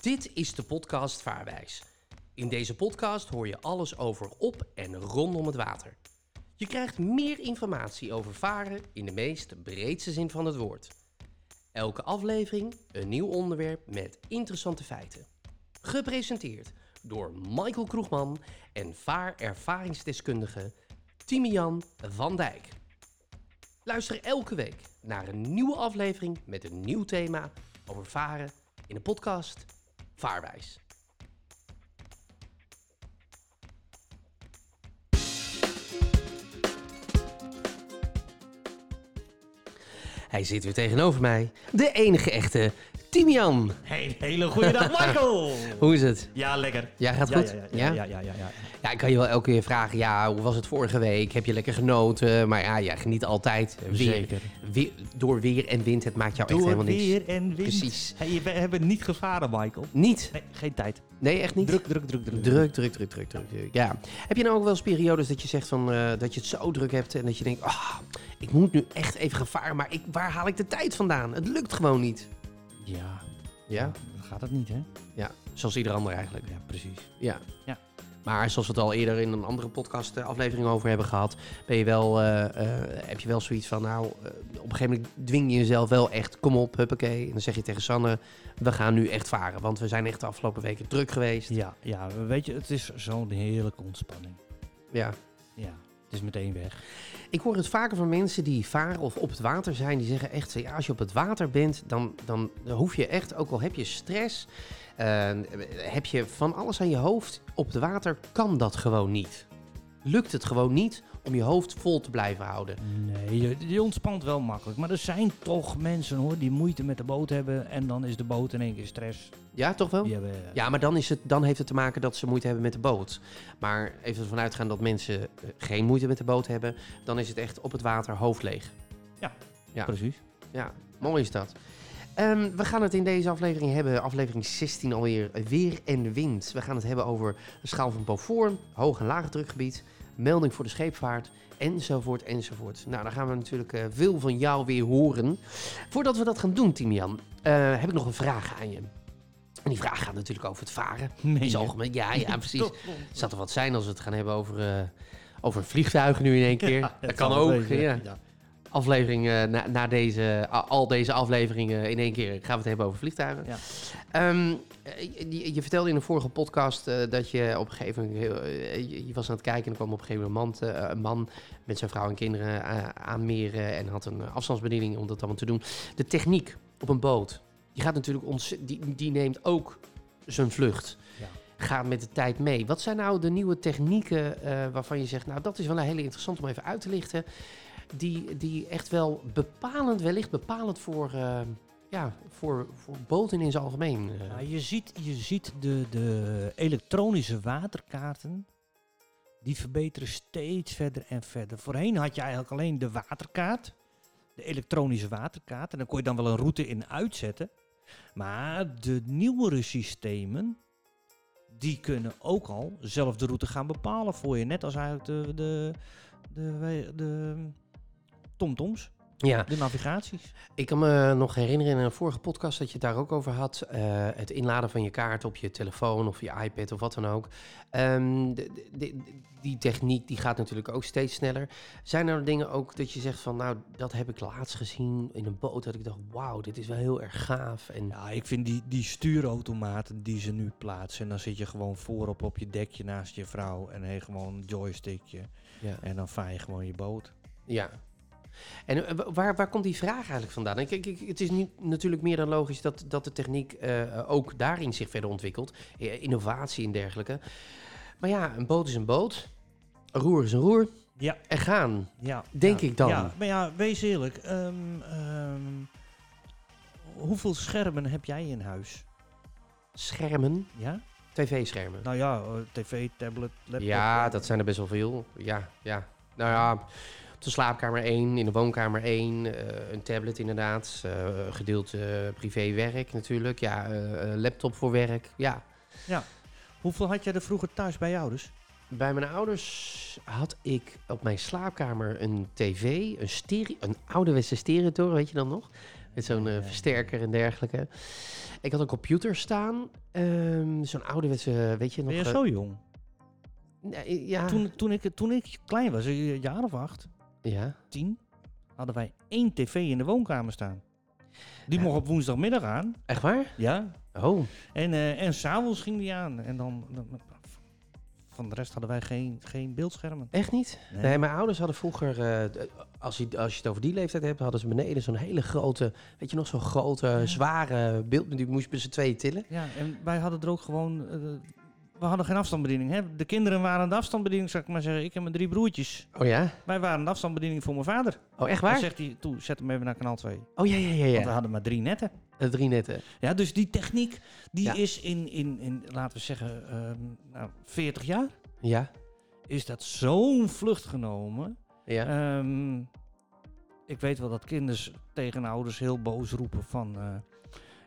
Dit is de podcast Vaarwijs. In deze podcast hoor je alles over op en rondom het water. Je krijgt meer informatie over varen in de meest breedste zin van het woord. Elke aflevering een nieuw onderwerp met interessante feiten. Gepresenteerd door Michael Kroegman en vaarervaringsdeskundige Timian van Dijk. Luister elke week naar een nieuwe aflevering met een nieuw thema over varen in de podcast Vaarwijs. Hij zit weer tegenover mij, de enige echte Timian. Hey, hele goede dag, Michael. Hoe is het? Ja, lekker. Ja, gaat Ja, goed? Ja, ja, ja, ja, ja, ja. Ja, ik kan je wel elke keer vragen, ja, hoe was het vorige week? Heb je lekker genoten? Maar ja, jij geniet altijd. Weer, Zeker. weer- door weer en wind, het maakt jou echt Door helemaal niks. weer en wind. Precies. Hey, we hebben niet gevaren, Michael. Niet? Nee, geen tijd. Nee, echt niet? Druk, druk, druk, druk. Druk, druk, druk, druk, druk, druk. Ja. Heb je nou ook wel eens periodes dat je zegt van, eh, dat je het zo druk hebt en dat je denkt, ah, ik moet nu echt even gaan varen, maar ik, waar haal ik de tijd vandaan? Het lukt gewoon niet. Ja. Ja? Dan gaat het niet, hè? Ja, zoals ieder ander eigenlijk. Ja, precies. Ja. Ja. Maar zoals we het al eerder in een andere podcast eh, aflevering over hebben gehad, ben je wel, eh, eh, heb je wel zoiets van, nou, op een gegeven moment dwing je jezelf wel echt, kom op, huppakee. En dan zeg je tegen Sanne, we gaan nu echt varen, want we zijn echt de afgelopen weken druk geweest. Ja, ja, weet je, het is zo'n heerlijke ontspanning. Ja. Ja, is meteen weg. Ik hoor het vaker van mensen die varen of op het water zijn, die zeggen echt, ja, als je op het water bent, dan, dan hoef je echt, ook al heb je stress, eh, heb je van alles aan je hoofd, op het water kan dat gewoon niet. Lukt het gewoon niet om je hoofd vol te blijven houden. Nee, je, je ontspant wel makkelijk. Maar er zijn toch mensen, hoor, die moeite met de boot hebben. En dan is de boot in één keer stress. Ja, toch wel? Hebben, Ja, maar dan, is het, dan heeft het te maken dat ze moeite hebben met de boot. Maar even ervan uitgaan dat mensen eh, geen moeite met de boot hebben, dan is het echt op het water hoofd leeg. ja. Precies. Ja, mooi is dat. Ehm, we gaan het in deze aflevering hebben, aflevering 16 alweer, weer en wind. We gaan het hebben over de schaal van Beaufort, hoog- en laagdrukgebied, melding voor de scheepvaart, enzovoort, enzovoort. Nou, dan gaan we natuurlijk eh, veel van jou weer horen. Voordat we dat gaan doen, Timian, eh, heb ik nog een vraag aan je. En die vraag gaat natuurlijk over het varen. Nee, algemeen, ja, ja, precies. Zou er wat zijn als we het gaan hebben over, eh over vliegtuigen nu in één keer? dat kan ook, het ja aflevering eh, na, na deze, al deze afleveringen in één keer gaan we het hebben over vliegtuigen. Ja. Ehm, eh, je, je vertelde in een vorige podcast eh, dat je op een gegeven moment, heel- je, je was aan het kijken en er kwam op een gegeven moment een man, een man met zijn vrouw en kinderen eh, aanmeren en had een afstandsbediening om dat allemaal te doen. De techniek op een boot, die gaat natuurlijk ons, die, die neemt ook zijn vlucht. Ja. Gaat met de tijd mee. Wat zijn nou de nieuwe technieken waarvan je zegt, nou dat is wel een hele interessant om even uit te lichten die, die echt wel bepalend, wellicht bepalend voor, eh, ja, voor, voor boten in zijn algemeen. eh. Ja, je ziet, je ziet de, de elektronische waterkaarten. Die verbeteren steeds verder en verder. Voorheen had je eigenlijk alleen de waterkaart. De elektronische waterkaart. En dan kon je dan wel een route in uitzetten. Maar de nieuwere systemen. Die kunnen ook al zelf de route gaan bepalen voor je. Net als eigenlijk de, de, de, de TomToms. ja, De navigaties. ik kan me nog herinneren in een vorige podcast dat je het daar ook over had. eh, het inladen van je kaart op je telefoon of je iPad of wat dan ook. Ehm, de- die techniek die gaat natuurlijk ook steeds sneller. Zijn er dingen ook dat je zegt van nou, dat heb ik laatst gezien in een boot. Dat ik dacht, wauw, dit is wel heel erg gaaf. En Ja, ik vind die, die stuurautomaten die ze nu plaatsen. En dan zit je gewoon voorop op je dekje naast je vrouw. En je gewoon een joystickje. ja. En dan vaar je gewoon je boot. Ja. En eh, wa- waar, waar komt die vraag eigenlijk vandaan? Ik, ik, het is niet, natuurlijk meer dan logisch dat, dat de techniek eh, ook daarin zich verder ontwikkelt. Eh, innovatie en dergelijke. Maar ja, een boot is een boot. Een roer is een roer. Ja, En gaan. ja. Denk ja, ik dan. Ja, maar ja, wees eerlijk. ehm, ehm, hoeveel schermen heb jij in huis? Schermen. Ja? TV-schermen. Nou ja, eh, tv, tablet, laptop. Ja, eh, dat zijn er best wel veel. Ja, ja. Nou ja, de slaapkamer één, in de woonkamer één. eh, een tablet inderdaad. eh gedeeld eh, privé-werk natuurlijk. Ja, laptop voor werk. Ja. Hoeveel had jij er vroeger thuis bij jou dus? Bij mijn ouders had ik op mijn slaapkamer een tv, een, stereo, een ouderwetse stereotoren, weet je dan nog? Met zo'n Ja. versterker en dergelijke. Ik had een computer staan. ehm, zo'n ouderwetse, weet je nog... Ben je zo jong? nee, ja. Toen, toen, ik, toen ik klein was, een jaar of acht, ja. tien, hadden wij één tv in de woonkamer staan. Die mocht op woensdagmiddag aan. Echt waar? Ja. Oh, En, eh en s'avonds ging die aan. En dan, dan- van de rest hadden wij geen, geen beeldschermen. echt niet? Nee. Nee, mijn ouders hadden vroeger, eh, als, je, als je het over die leeftijd hebt, hadden ze beneden zo'n hele grote, weet je nog, zo'n grote, Ja. zware beeld. Die moest je met z'n tweeën tillen. Ja, en wij hadden er ook gewoon... eh, we hadden geen afstandsbediening. Hè? De kinderen waren de afstandsbediening, zou ik maar zeggen. Ik en mijn drie broertjes. Oh ja? Wij waren de afstandsbediening voor mijn vader. Oh, echt Dan waar? zegt hij, toe, zet hem even naar kanaal 2. Oh ja, ja, ja, Want we ja. hadden maar drie netten. De drie netten. Ja, dus die techniek, die Ja. is in, in, in, laten we zeggen, ehm, nou, 40 jaar, Ja, is dat zo'n vlucht genomen. ja. Ehm, ik weet wel dat kinders tegen ouders heel boos roepen van... eh,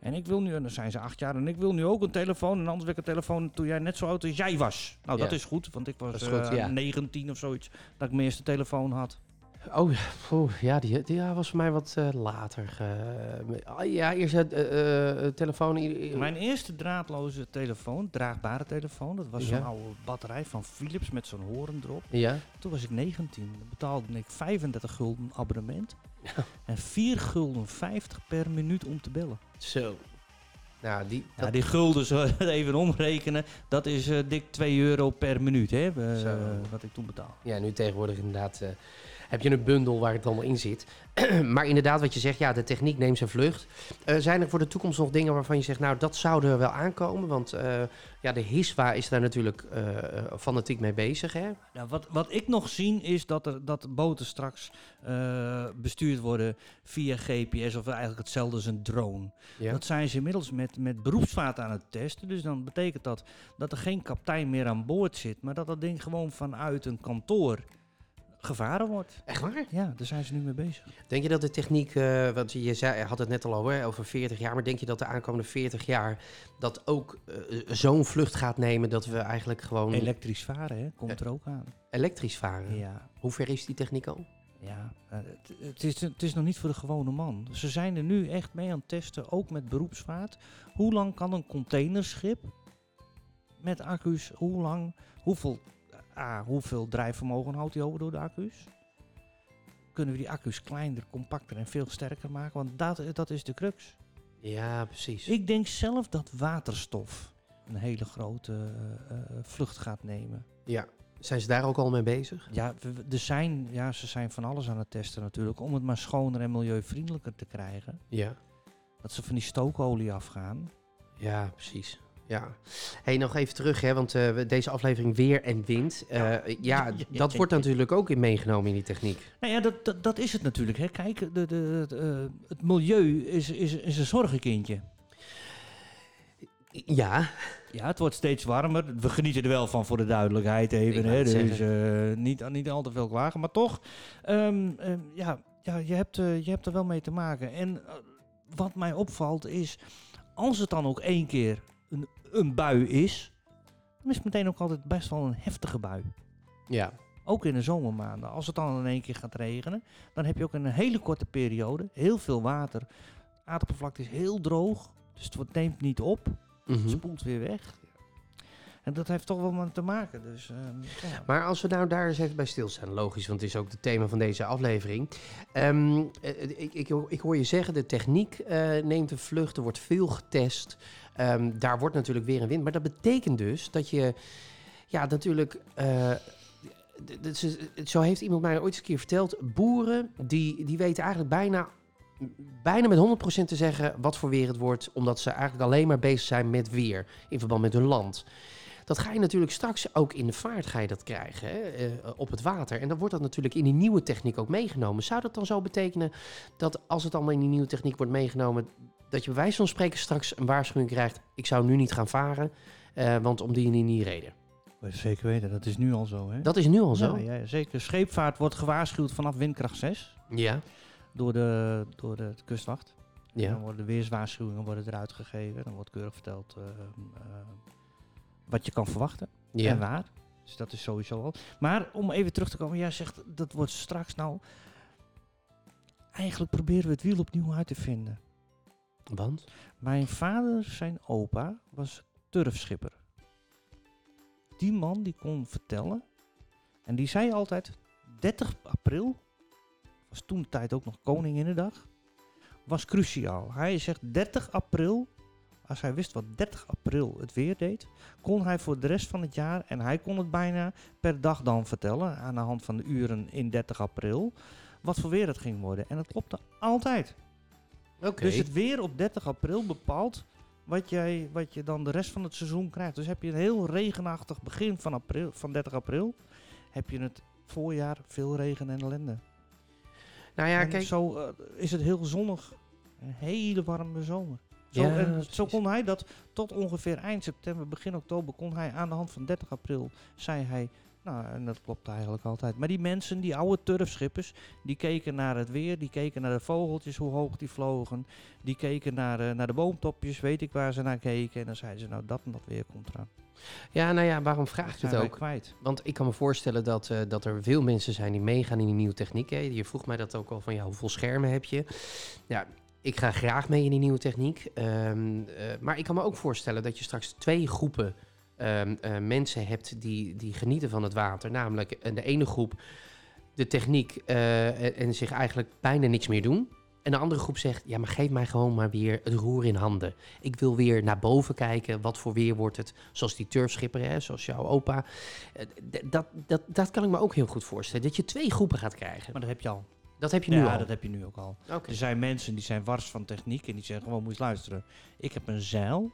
en ik wil nu, en dan zijn ze acht jaar, en ik wil nu ook een telefoon. En anders wil ik een telefoon toen jij net zo oud als jij was. Nou, dat is goed, want ik was goed, eh, ja. 19 of zoiets, dat ik mijn eerste telefoon had. Oh, ja, die, die ja, was voor mij wat eh, later. ge- ah, ja, eerst het eh, eh, telefoon. Mijn eerste draadloze telefoon, draagbare telefoon, dat was zo'n oude batterij van Philips met zo'n horen erop. Ja, Toen was ik 19. Dan betaalde ik 35 gulden abonnement. Ja. En 4 gulden 50 per minuut om te bellen. zo. Nou, die, Ja, dat- die gulden, zo even omrekenen, dat is eh, dik 2 euro per minuut, hè, Zo. wat ik toen betaal. ja, nu tegenwoordig inderdaad eh, heb je een bundel waar het allemaal in zit. maar inderdaad, wat je zegt, ja, de techniek neemt zijn vlucht. Eh, zijn er voor de toekomst nog dingen waarvan je zegt, nou, dat zou er wel aankomen? Want eh, ja, de HISWA is daar natuurlijk eh, fanatiek mee bezig, hè? Nou, wat, wat ik nog zie is dat, er, dat boten straks bestuurd worden via GPS of eigenlijk hetzelfde als een drone. Ja. Dat zijn ze inmiddels met, met beroepsvaart aan het testen. Dus dan betekent dat dat er geen kapitein meer aan boord zit, maar dat dat ding gewoon vanuit een kantoor gevaren wordt. Echt waar? Ja, daar zijn ze nu mee bezig. Denk je dat de techniek, eh, want je zei, had het net al over, hè, over 40 jaar, maar denk je dat de aankomende 40 jaar dat ook eh, zo'n vlucht gaat nemen dat we eigenlijk gewoon Elektrisch varen, hè, komt er ook aan. elektrisch varen? Ja, Hoe ver is die techniek al? ja. eh, het, het, is, het is nog niet voor de gewone man. Ze zijn er nu echt mee aan het testen, ook met beroepsvaart. Hoe lang kan een containerschip met accu's, hoe lang, hoeveel, A, hoeveel drijfvermogen houdt die over door de accu's? Kunnen we die accu's kleiner, compacter en veel sterker maken? Want dat, dat is de crux. Ja, precies. Ik denk zelf dat waterstof een hele grote eh, eh, vlucht gaat nemen. Ja. Zijn ze daar ook al mee bezig? Ja, er zijn, ja, ze zijn van alles aan het testen natuurlijk. Om het maar schoner en milieuvriendelijker te krijgen. Ja. Dat ze van die stookolie afgaan. Ja, precies. Ja. Hey, nog even terug, hè, want eh, deze aflevering weer en wind. Eh, ja, Ja. dat wordt natuurlijk ook in meegenomen in die techniek. Nou ja, dat, dat, dat is het natuurlijk. Hè. Kijk, de, de, het, eh, het milieu is, is, is een zorgenkindje. Ja, Ja, het wordt steeds warmer. We genieten er wel van voor de duidelijkheid even. Hè. Dus eh, niet, niet al te veel klagen. Maar toch, ehm, ehm, ja, ja je, hebt, je hebt er wel mee te maken. En wat mij opvalt is, als het dan ook één keer een, een bui is, dan is het meteen ook altijd best wel een heftige bui. ja. Ook in de zomermaanden. Als het dan in één keer gaat regenen, dan heb je ook in een hele korte periode heel veel water. Het is heel droog, dus het wordt- neemt niet op. Mhm. Het spoelt weer weg. En dat heeft toch wel met te maken. Dus, ehm, ja. Maar als we nou daar eens even bij stilstaan, logisch, want het is ook het thema van deze aflevering. Ehm, eh, ik, ik, ik hoor je zeggen, de techniek eh, neemt de vlucht, er wordt veel getest. Ehm, daar wordt natuurlijk weer een wind. Maar dat betekent dus dat je, ja, natuurlijk. ze- zo heeft iemand mij ooit eens een keer verteld. Boeren die, die weten eigenlijk bijna, bijna met 100% te zeggen wat voor weer het wordt. Omdat ze eigenlijk alleen maar bezig zijn met weer in verband met hun land. Dat ga je natuurlijk straks ook in de vaart ga je dat krijgen, hè, eh, op het water. En dan wordt dat natuurlijk in die nieuwe techniek ook meegenomen. Zou dat dan zo betekenen dat als het allemaal in die nieuwe techniek wordt meegenomen, dat je bij wijze van spreken straks een waarschuwing krijgt, ik zou nu niet gaan varen, eh, want om die en die niet reden. Zeker weten, dat is nu al zo. Hè? Dat is nu al zo. Ja, ja, zeker. Scheepvaart wordt gewaarschuwd vanaf windkracht 6 Ja, door de, door de kustwacht. Dan ja, worden weerswaarschuwingen worden eruit gegeven. Dan wordt keurig verteld eh, eh, wat je kan verwachten en ja. waar. Dus dat is sowieso al. Maar om even terug te komen, jij zegt dat wordt straks nou. eigenlijk proberen we het wiel opnieuw uit te vinden. Want? Mijn vader, zijn opa, was turfschipper. Die man die kon vertellen. En die zei altijd: 30 april, was toen de tijd ook nog Koninginnedag, was cruciaal. Hij zegt 30 april, als hij wist wat 30 april het weer deed, kon hij voor de rest van het jaar, en hij kon het bijna per dag dan vertellen, aan de hand van de uren in 30 april, wat voor weer het ging worden. En dat klopte altijd. Dus het weer op 30 april bepaalt wat, jij, wat je dan de rest van het seizoen krijgt. Dus heb je een heel regenachtig begin van, april, van 30 april, heb je het voorjaar veel regen en ellende. nou ja, en kijk. zo eh, is het heel zonnig. Een hele warme zomer. Zo, Ja, en zo kon hij dat tot ongeveer eind september, begin oktober, kon hij aan de hand van 30 april, zei hij, nou, en dat klopt eigenlijk altijd. Maar die mensen, die oude turfschippers, die keken naar het weer, die keken naar de vogeltjes, hoe hoog die vlogen. Die keken naar, eh, naar de boomtopjes, weet ik waar ze naar keken. En dan zeiden ze, nou, dat en dat weer komt eraan. Ja, nou ja, waarom vraag zijn het ook? kwijt. Want ik kan me voorstellen dat, eh, dat er veel mensen zijn die meegaan in die nieuwe techniek. Hè. Je vroeg mij dat ook al van, ja, hoeveel schermen heb je? Ja, ik ga graag mee in die nieuwe techniek. Ehm, eh, maar ik kan me ook voorstellen dat je straks twee groepen ehm, eh, mensen hebt die, die genieten van het water. Namelijk eh, de ene groep de techniek eh, en, en zich eigenlijk bijna niks meer doen. En de andere groep zegt, ja, maar geef mij gewoon maar weer het roer in handen. Ik wil weer naar boven kijken, wat voor weer wordt het. Zoals die turfschipper, hè, zoals jouw opa. Dat, dat, dat kan ik me ook heel goed voorstellen. Dat je twee groepen gaat krijgen. Maar dat heb je al. Dat heb je nu ja, al. dat heb je nu ook al. Er zijn mensen die zijn wars van techniek en die zeggen gewoon, moet je luisteren. Ik heb een zeil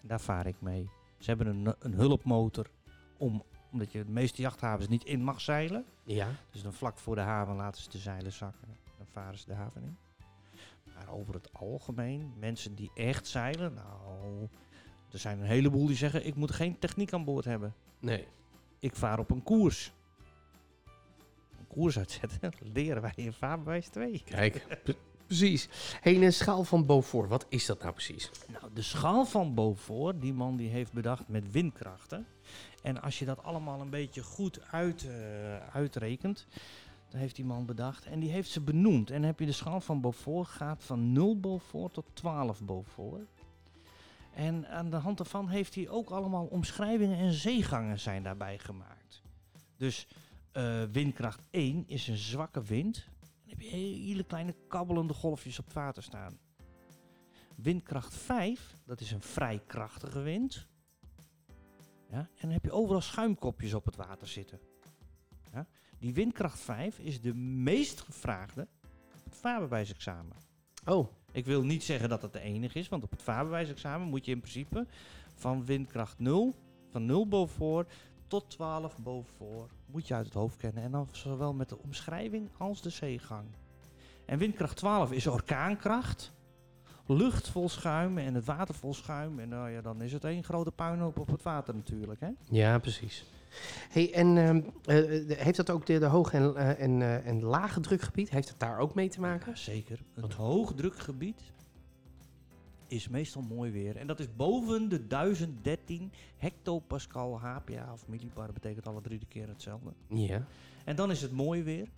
en daar vaar ik mee. Ze hebben een, een hulpmotor om, omdat je de meeste jachthavens niet in mag zeilen. Ja, Dus dan vlak voor de haven laten ze de zeilen zakken. Dan varen ze de haven in. Maar over het algemeen, mensen die echt zeilen, nou, er zijn een heleboel die zeggen, ik moet geen techniek aan boord hebben. nee. Ik vaar op een koers. Een koers uitzetten, leren wij in vaarbewijs 2. Kijk, precies. Hey, een schaal van Beaufort, wat is dat nou precies? Nou, de schaal van Beaufort, die man die heeft bedacht met windkrachten. En als je dat allemaal een beetje goed uit, eh, uitrekent, dan heeft die man bedacht. En die heeft ze benoemd. En dan heb je de schaal van Beaufort, gaat van 0 Beaufort tot 12 Beaufort. En aan de hand daarvan heeft hij ook allemaal omschrijvingen en zeegangen zijn daarbij gemaakt. Dus eh, windkracht 1 is een zwakke wind. Heb je hele kleine kabbelende golfjes op het water staan. Windkracht 5, dat is een vrij krachtige wind. Ja, en dan heb je overal schuimkopjes op het water zitten. Ja, die windkracht 5 is de meest gevraagde op het vaarbewijsexamen. Oh, Ik wil niet zeggen dat het de enige is, want op het vaarbewijsexamen moet je in principe van windkracht 0, van 0 Beaufort tot 12 Beaufort, moet je uit het hoofd kennen. En dan zowel met de omschrijving als de zeegang. En windkracht 12 is orkaankracht. Lucht vol schuim en het water vol schuim. En nou ja, dan is het één grote puinhoop op het water natuurlijk. Hè? ja, precies. Hey, en ehm, eh, heeft dat ook de, de hoge en, eh, en, eh, en lage drukgebied? Heeft het daar ook mee te maken? Ja, zeker. Het hoogdrukgebied is meestal mooi weer. En dat is boven de 1013 hectopascal HPA of millibar. betekent alle drie de keer hetzelfde. Ja. En dan is het mooi weer.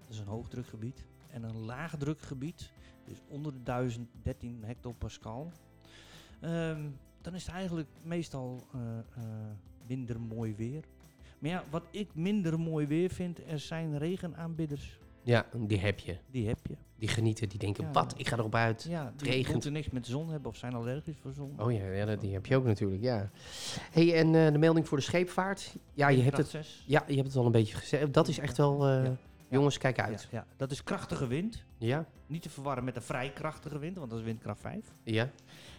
Dat is een hoogdrukgebied. En een laagdrukgebied, dus onder de 1013 hectopascal. Ehm, dan is het eigenlijk meestal eh, eh, minder mooi weer. Maar ja, wat ik minder mooi weer vind, er zijn regenaanbidders. Ja, die heb je. Die heb je. Die genieten, die denken, Ja. wat, ik ga erop uit. Ja, die regent. moeten niks met zon hebben of zijn allergisch voor zon. Oh ja, ja dat- die heb je ook natuurlijk, ja. hey, en eh, de melding voor de scheepvaart? Ja, je hebt het, ja, je hebt het al een beetje gezegd. Dat is echt wel, eh, jongens, kijk uit. ja, dat is krachtige wind. Ja, Niet te verwarren met een vrij krachtige wind, want dat is windkracht 5. ja,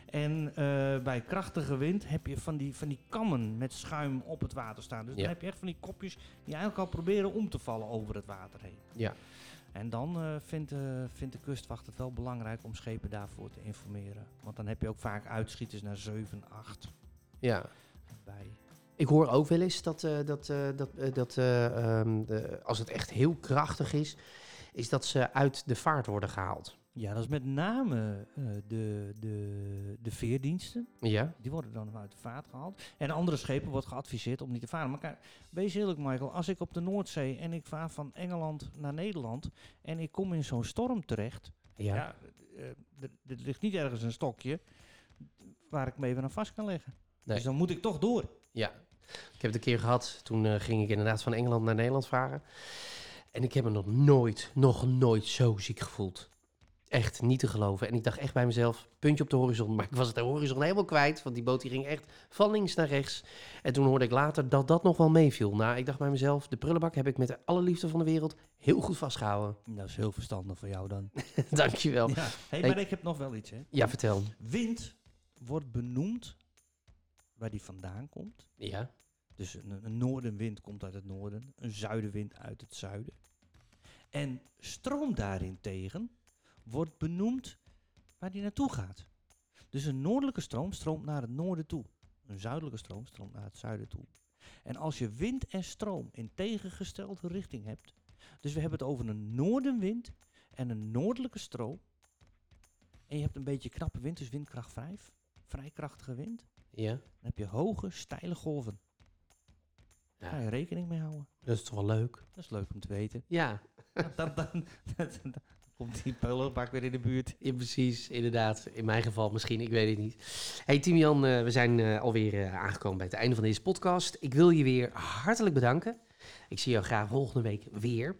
En eh, bij krachtige wind heb je van die, van die kammen met schuim op het water staan. Dus Ja. dan heb je echt van die kopjes die eigenlijk al proberen om te vallen over het water heen. ja. En dan eh, vindt, eh, vindt de kustwacht het wel belangrijk om schepen daarvoor te informeren. Want dan heb je ook vaak uitschieters naar 7, 8 ja. bij. Ik hoor ook wel eens dat, eh, dat, dat, dat eh, ehm, de, als het echt heel krachtig is, is dat ze uit de vaart worden gehaald. Ja, dat is met name eh, de, de, de veerdiensten. Ja? Die worden dan uit de vaart gehaald. En andere schepen wordt geadviseerd om niet te varen. Maar kijk, wees eerlijk Michael, als ik op de Noordzee en ik vaar van Engeland naar Nederland en ik kom in zo'n storm terecht. Ja. Ja, eh, er, ligt niet ergens een stokje waar ik me even aan vast kan leggen. Nee. Dus dan moet ik toch door. Ja. Ik heb het een keer gehad, toen eh, ging ik inderdaad van Engeland naar Nederland varen. En ik heb me nog nooit, nog nooit zo ziek gevoeld. Echt niet te geloven. En ik dacht echt bij mezelf, puntje op de horizon. Maar ik was het de horizon helemaal kwijt, want die boot die ging echt van links naar rechts. En toen hoorde ik later dat dat nog wel meeviel. Nou, ik dacht bij mezelf, de prullenbak heb ik met de alle liefde van de wereld heel goed vastgehouden. Dat is heel verstandig voor jou dan. Dankjewel. Ja. Hey, Hey. maar ik heb nog wel iets. Hè. Ja, vertel. Wind wordt benoemd waar die vandaan komt. Ja, Dus een, een noordenwind komt uit het noorden, een zuidenwind uit het zuiden. En stroom daarentegen wordt benoemd waar die naartoe gaat. Dus een noordelijke stroom stroomt naar het noorden toe. Een zuidelijke stroom stroomt naar het zuiden toe. En als je wind en stroom in tegengestelde richting hebt, dus we hebben het over een noordenwind en een noordelijke stroom, en je hebt een beetje knappe wind, dus windkracht 5, vrij krachtige wind, ja. dan heb je hoge, steile golven. Daar ga ja. je rekening mee houden. Dat is toch wel leuk? Dat is leuk om te weten. Ja, dan, dan, dan komt die pullenbak weer in de buurt. Ja, precies, inderdaad. In mijn geval misschien, ik weet het niet. Hey Timian, eh, we zijn eh, alweer eh, aangekomen bij het einde van deze podcast. Ik wil je weer hartelijk bedanken. Ik zie jou graag volgende week weer.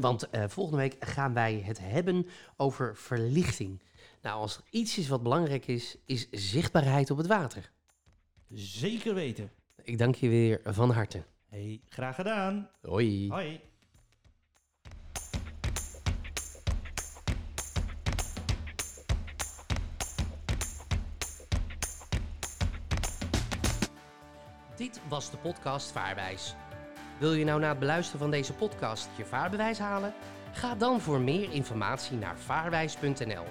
Want eh, volgende week gaan wij het hebben over verlichting. Nou, als er iets is wat belangrijk is, is zichtbaarheid op het water. Zeker weten. Ik dank je weer van harte. Hey, graag gedaan. Hoi. Hoi. Dit was de podcast Vaarwijs. Wil je nou na het beluisteren van deze podcast je vaarbewijs halen? Ga dan voor meer informatie naar vaarwijs.nl.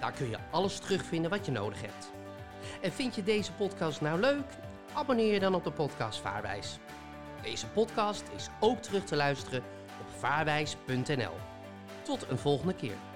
Daar kun je alles terugvinden wat je nodig hebt. En vind je deze podcast nou leuk? Abonneer je dan op de podcast Vaarwijs. Deze podcast is ook terug te luisteren op vaarwijs.nl. Tot een volgende keer.